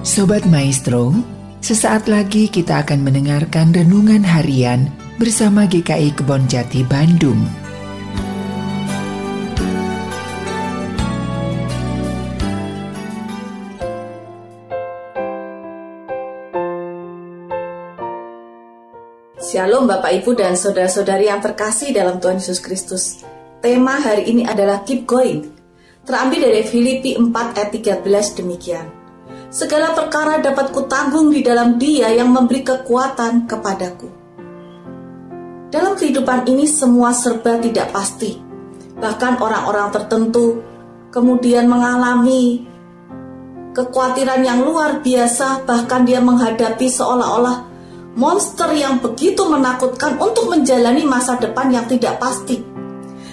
Sobat Maestro, sesaat lagi kita akan mendengarkan renungan harian bersama GKI Kebon Jati Bandung. Shalom Bapak Ibu dan Saudara-saudari yang terkasih dalam Tuhan Yesus Kristus. Tema hari ini adalah Keep Going. Terambil dari Filipi 4 ayat 13 demikian. Segala perkara dapat kutanggung di dalam dia yang memberi kekuatan kepadaku. Dalam kehidupan ini semua serba tidak pasti. Bahkan orang-orang tertentu kemudian mengalami kekhawatiran yang luar biasa bahkan dia menghadapi seolah-olah monster yang begitu menakutkan untuk menjalani masa depan yang tidak pasti.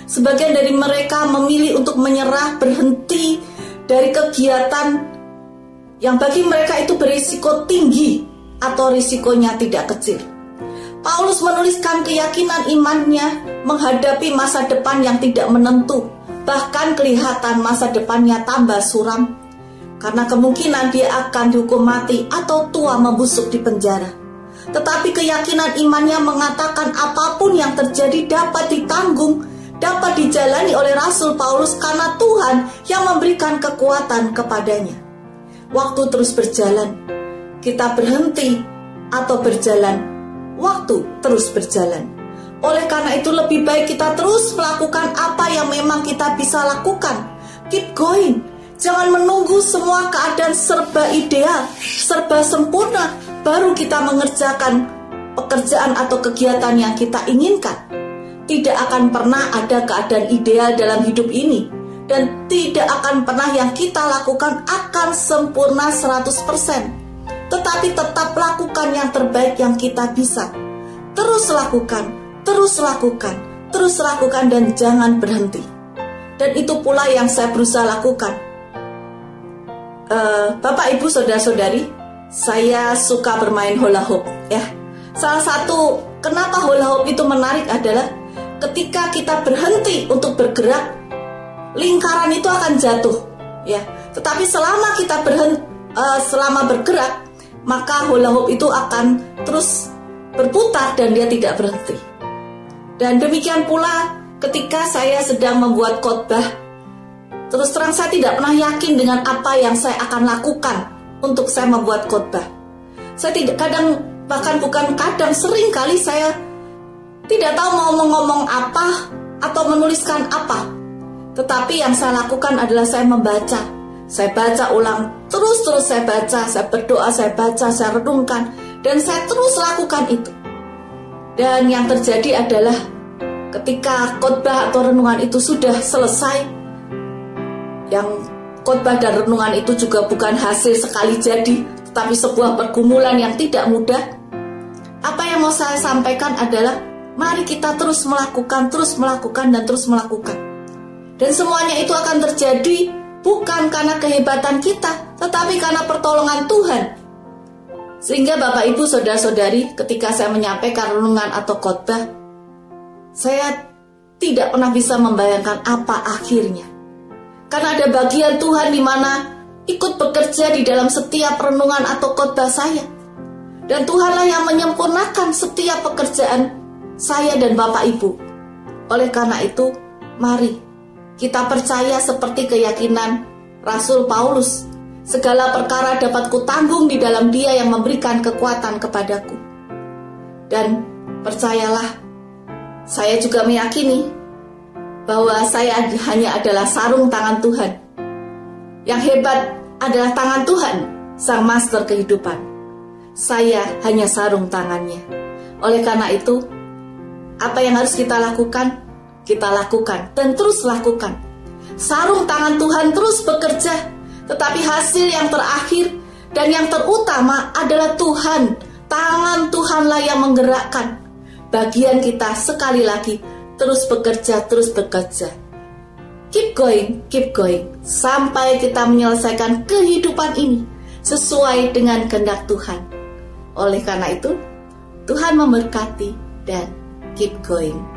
Sebagian dari mereka memilih untuk menyerah, berhenti dari kegiatan yang bagi mereka itu berisiko tinggi atau risikonya tidak kecil. Paulus menuliskan keyakinan imannya menghadapi masa depan yang tidak menentu, bahkan kelihatan masa depannya tambah suram karena kemungkinan dia akan dihukum mati atau tua membusuk di penjara tetapi keyakinan imannya mengatakan apa pun yang terjadi dapat ditanggung, dapat dijalani oleh Rasul Paulus karena Tuhan yang memberikan kekuatan kepadanya. Waktu terus berjalan, kita berhenti atau berjalan, waktu terus berjalan. Oleh karena itu lebih baik kita terus melakukan apa yang memang kita bisa lakukan. Keep going. Jangan menunggu semua keadaan serba ideal, serba sempurna, baru kita mengerjakan pekerjaan atau kegiatan yang kita inginkan. Tidak akan pernah ada keadaan ideal dalam hidup ini dan tidak akan pernah yang kita lakukan akan sempurna 100%. Tetapi tetap lakukan yang terbaik yang kita bisa. Terus lakukan, terus lakukan, terus lakukan dan jangan berhenti. Dan itu pula yang saya berusaha lakukan. Uh, Bapak, Ibu, Saudara-saudari, saya suka bermain hula hoop ya. Salah satu kenapa hula hoop itu menarik adalah ketika kita berhenti untuk bergerak, lingkaran itu akan jatuh ya. Tetapi selama kita berhenti uh, selama bergerak, maka hula hoop itu akan terus berputar dan dia tidak berhenti. Dan demikian pula ketika saya sedang membuat khotbah, terus terang saya tidak pernah yakin dengan apa yang saya akan lakukan untuk saya membuat khotbah. Saya tidak kadang bahkan bukan kadang sering kali saya tidak tahu mau ngomong apa atau menuliskan apa. Tetapi yang saya lakukan adalah saya membaca. Saya baca ulang, terus-terus saya baca, saya berdoa, saya baca, saya renungkan, dan saya terus lakukan itu. Dan yang terjadi adalah ketika khotbah atau renungan itu sudah selesai, yang Khotbah dan renungan itu juga bukan hasil sekali jadi, tetapi sebuah pergumulan yang tidak mudah. Apa yang mau saya sampaikan adalah mari kita terus melakukan, terus melakukan, dan terus melakukan. Dan semuanya itu akan terjadi bukan karena kehebatan kita, tetapi karena pertolongan Tuhan. Sehingga Bapak Ibu Saudara-saudari ketika saya menyampaikan renungan atau khotbah, saya tidak pernah bisa membayangkan apa akhirnya. Karena ada bagian Tuhan di mana ikut bekerja di dalam setiap renungan atau khotbah saya. Dan Tuhanlah yang menyempurnakan setiap pekerjaan saya dan Bapak Ibu. Oleh karena itu, mari kita percaya seperti keyakinan Rasul Paulus. Segala perkara dapat kutanggung di dalam dia yang memberikan kekuatan kepadaku. Dan percayalah, saya juga meyakini bahwa saya hanya adalah sarung tangan Tuhan. Yang hebat adalah tangan Tuhan, sang master kehidupan. Saya hanya sarung tangannya. Oleh karena itu, apa yang harus kita lakukan? Kita lakukan dan terus lakukan. Sarung tangan Tuhan terus bekerja, tetapi hasil yang terakhir dan yang terutama adalah Tuhan. Tangan Tuhanlah yang menggerakkan. Bagian kita sekali lagi terus bekerja, terus bekerja. Keep going, keep going, sampai kita menyelesaikan kehidupan ini sesuai dengan kehendak Tuhan. Oleh karena itu, Tuhan memberkati dan keep going.